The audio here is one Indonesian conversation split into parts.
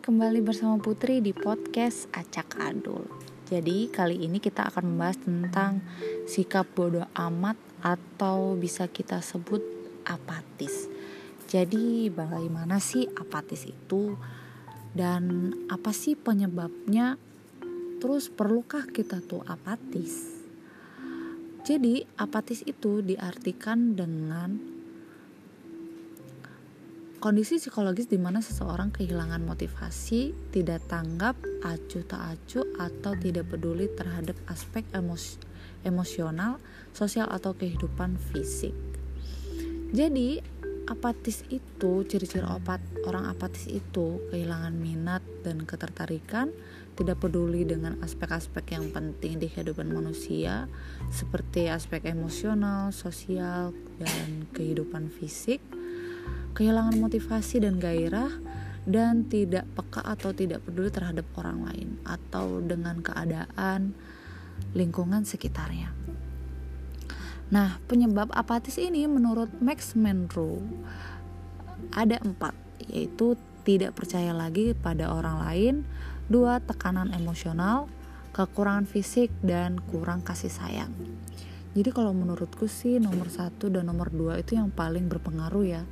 kembali bersama Putri di podcast Acak Adul. Jadi kali ini kita akan membahas tentang sikap bodoh amat atau bisa kita sebut apatis. Jadi bagaimana sih apatis itu dan apa sih penyebabnya? Terus perlukah kita tuh apatis? Jadi apatis itu diartikan dengan Kondisi psikologis di mana seseorang kehilangan motivasi, tidak tanggap, acuh tak acuh, atau tidak peduli terhadap aspek emos emosional, sosial, atau kehidupan fisik. Jadi, apatis itu, ciri-ciri opat, orang apatis itu kehilangan minat dan ketertarikan, tidak peduli dengan aspek-aspek yang penting di kehidupan manusia, seperti aspek emosional, sosial, dan kehidupan fisik kehilangan motivasi dan gairah, dan tidak peka atau tidak peduli terhadap orang lain atau dengan keadaan lingkungan sekitarnya. Nah, penyebab apatis ini menurut Max Monroe ada empat, yaitu tidak percaya lagi pada orang lain, dua tekanan emosional, kekurangan fisik, dan kurang kasih sayang. Jadi kalau menurutku sih nomor satu dan nomor dua itu yang paling berpengaruh ya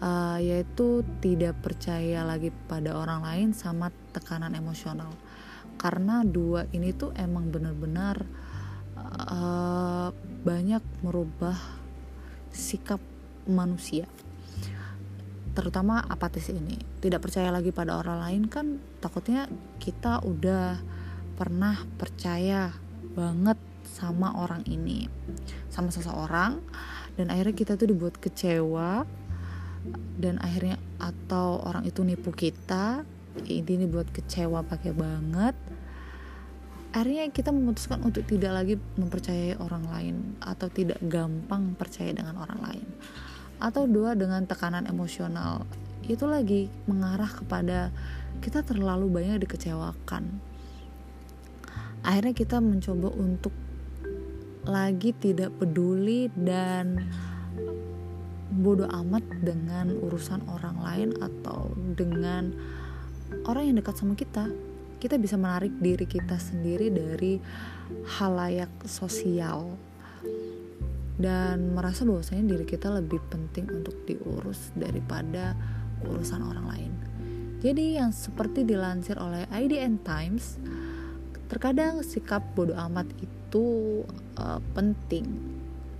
uh, yaitu tidak percaya lagi pada orang lain sama tekanan emosional. Karena dua ini tuh emang benar-benar uh, banyak merubah sikap manusia. Terutama apatis ini. Tidak percaya lagi pada orang lain kan takutnya kita udah pernah percaya banget sama orang ini. Sama seseorang dan akhirnya kita tuh dibuat kecewa dan akhirnya atau orang itu nipu kita ini buat kecewa pakai banget. Akhirnya kita memutuskan untuk tidak lagi mempercayai orang lain atau tidak gampang percaya dengan orang lain. Atau dua dengan tekanan emosional. Itu lagi mengarah kepada kita terlalu banyak dikecewakan. Akhirnya kita mencoba untuk lagi tidak peduli dan bodoh amat dengan urusan orang lain atau dengan orang yang dekat sama kita kita bisa menarik diri kita sendiri dari halayak sosial dan merasa bahwasanya diri kita lebih penting untuk diurus daripada urusan orang lain. Jadi yang seperti dilansir oleh IDN Times, terkadang sikap bodoh amat itu uh, penting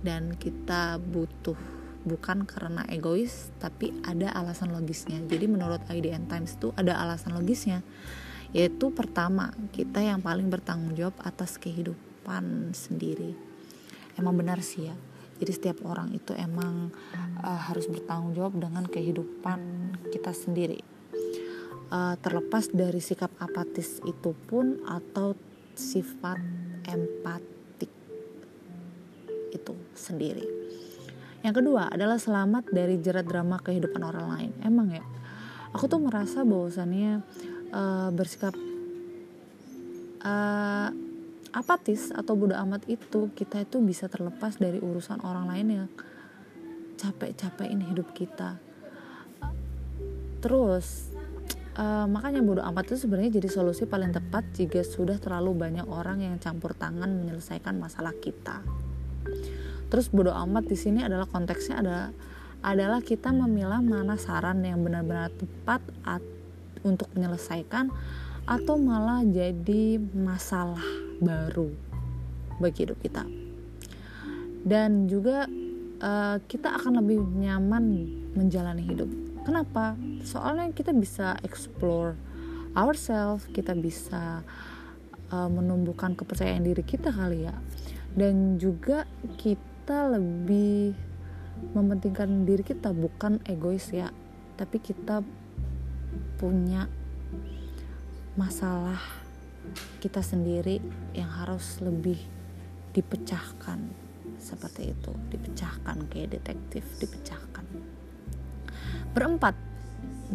dan kita butuh bukan karena egois tapi ada alasan logisnya. Jadi menurut IDN Times itu ada alasan logisnya yaitu pertama kita yang paling bertanggung jawab atas kehidupan sendiri. Emang benar sih ya? Jadi setiap orang itu emang uh, harus bertanggung jawab dengan kehidupan kita sendiri. Uh, terlepas dari sikap apatis itu pun atau sifat empatik itu sendiri yang kedua adalah selamat dari jerat drama kehidupan orang lain. Emang ya, aku tuh merasa bahwasannya uh, bersikap uh, apatis atau bodoh amat itu kita itu bisa terlepas dari urusan orang lain yang capek-capekin hidup kita. Terus uh, makanya bodoh amat itu sebenarnya jadi solusi paling tepat jika sudah terlalu banyak orang yang campur tangan menyelesaikan masalah kita terus bodoh amat di sini adalah konteksnya adalah adalah kita memilah mana saran yang benar-benar tepat at, untuk menyelesaikan atau malah jadi masalah baru bagi hidup kita. Dan juga uh, kita akan lebih nyaman menjalani hidup. Kenapa? Soalnya kita bisa explore ourselves kita bisa uh, menumbuhkan kepercayaan diri kita kali ya. Dan juga kita kita lebih mementingkan diri kita bukan egois ya tapi kita punya masalah kita sendiri yang harus lebih dipecahkan. Seperti itu dipecahkan kayak detektif dipecahkan. Berempat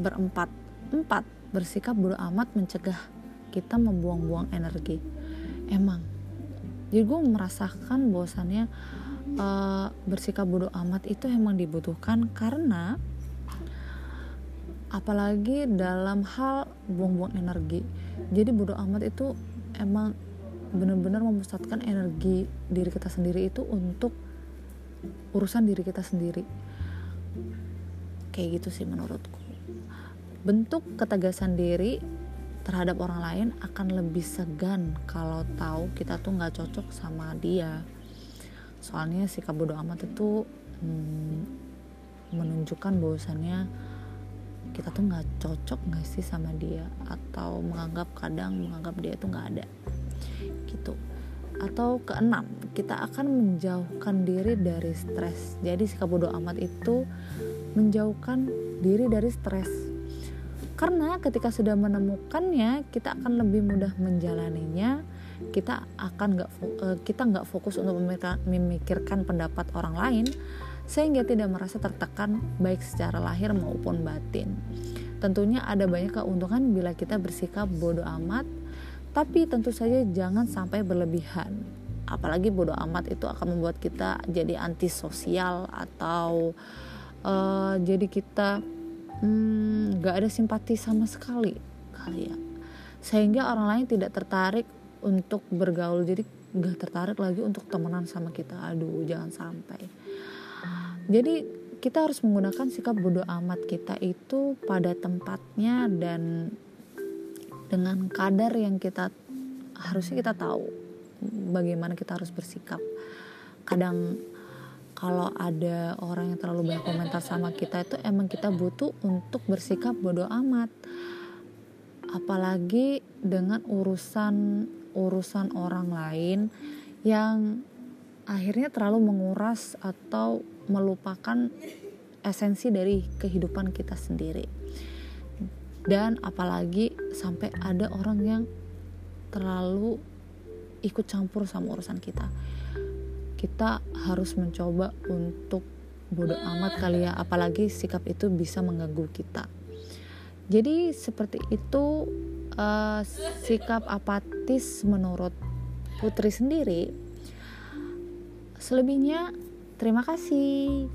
berempat empat bersikap bodoh amat mencegah kita membuang-buang energi. Emang jadi gue merasakan bahwasannya uh, bersikap bodoh amat itu emang dibutuhkan karena apalagi dalam hal buang-buang energi. Jadi bodoh amat itu emang benar-benar memusatkan energi diri kita sendiri itu untuk urusan diri kita sendiri. Kayak gitu sih menurutku. Bentuk ketegasan diri terhadap orang lain akan lebih segan kalau tahu kita tuh nggak cocok sama dia soalnya sikap bodoh amat itu hmm, menunjukkan bahwasannya kita tuh nggak cocok nggak sih sama dia atau menganggap kadang menganggap dia tuh nggak ada gitu. Atau keenam kita akan menjauhkan diri dari stres. Jadi sikap bodoh amat itu menjauhkan diri dari stres. Karena ketika sudah menemukannya kita akan lebih mudah menjalaninya kita akan nggak eh, kita nggak fokus untuk memikirkan pendapat orang lain sehingga tidak merasa tertekan baik secara lahir maupun batin tentunya ada banyak keuntungan bila kita bersikap bodoh amat tapi tentu saja jangan sampai berlebihan. Apalagi bodoh amat itu akan membuat kita jadi antisosial atau uh, jadi kita hmm, nggak hmm, ada simpati sama sekali kali ya. Sehingga orang lain tidak tertarik untuk bergaul. Jadi nggak tertarik lagi untuk temenan sama kita. Aduh, jangan sampai. Jadi kita harus menggunakan sikap bodoh amat kita itu pada tempatnya dan dengan kadar yang kita harusnya kita tahu bagaimana kita harus bersikap kadang kalau ada orang yang terlalu banyak komentar sama kita itu emang kita butuh untuk bersikap bodoh amat apalagi dengan urusan urusan orang lain yang akhirnya terlalu menguras atau melupakan esensi dari kehidupan kita sendiri. Dan apalagi sampai ada orang yang terlalu ikut campur sama urusan kita. Kita harus mencoba untuk bodoh amat kali ya apalagi sikap itu bisa mengganggu kita. Jadi seperti itu uh, sikap apatis menurut putri sendiri selebihnya terima kasih